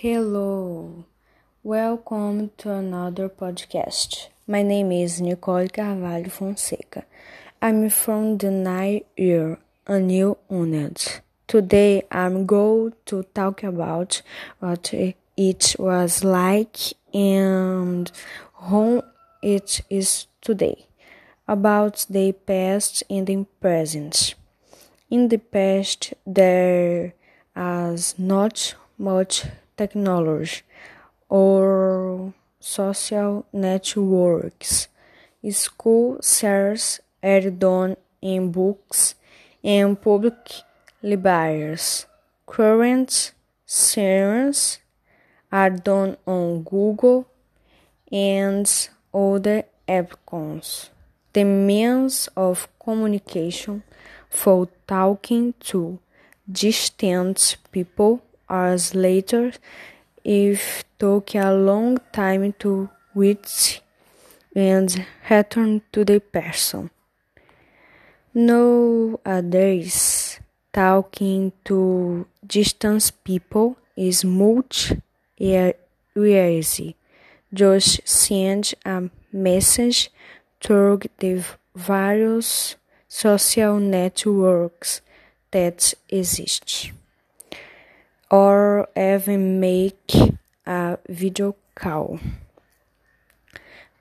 Hello, welcome to another podcast. My name is Nicole Carvalho Fonseca. I'm from the ninth year, a new unit. Today I'm going to talk about what it was like and how it is today, about the past and the present. In the past, there was not much technology or social networks. School shares are done in books and public libraries. Current searches are done on Google and other apps. The means of communication for talking to distant people hours later if took a long time to reach and return to the person. Nowadays, talking to distant people is much easier. Just send a message through the various social networks that exist or even make a video call.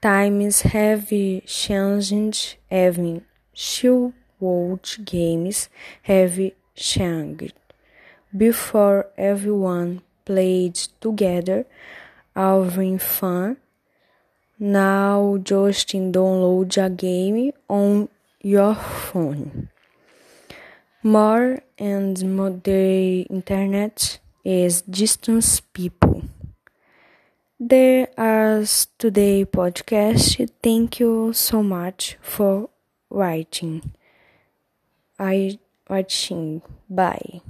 Times have changed, even childhood games have changed. Before everyone played together, having fun. Now just download a game on your phone. More and more the internet is distance people. There is today podcast. Thank you so much for writing. I watching. Bye.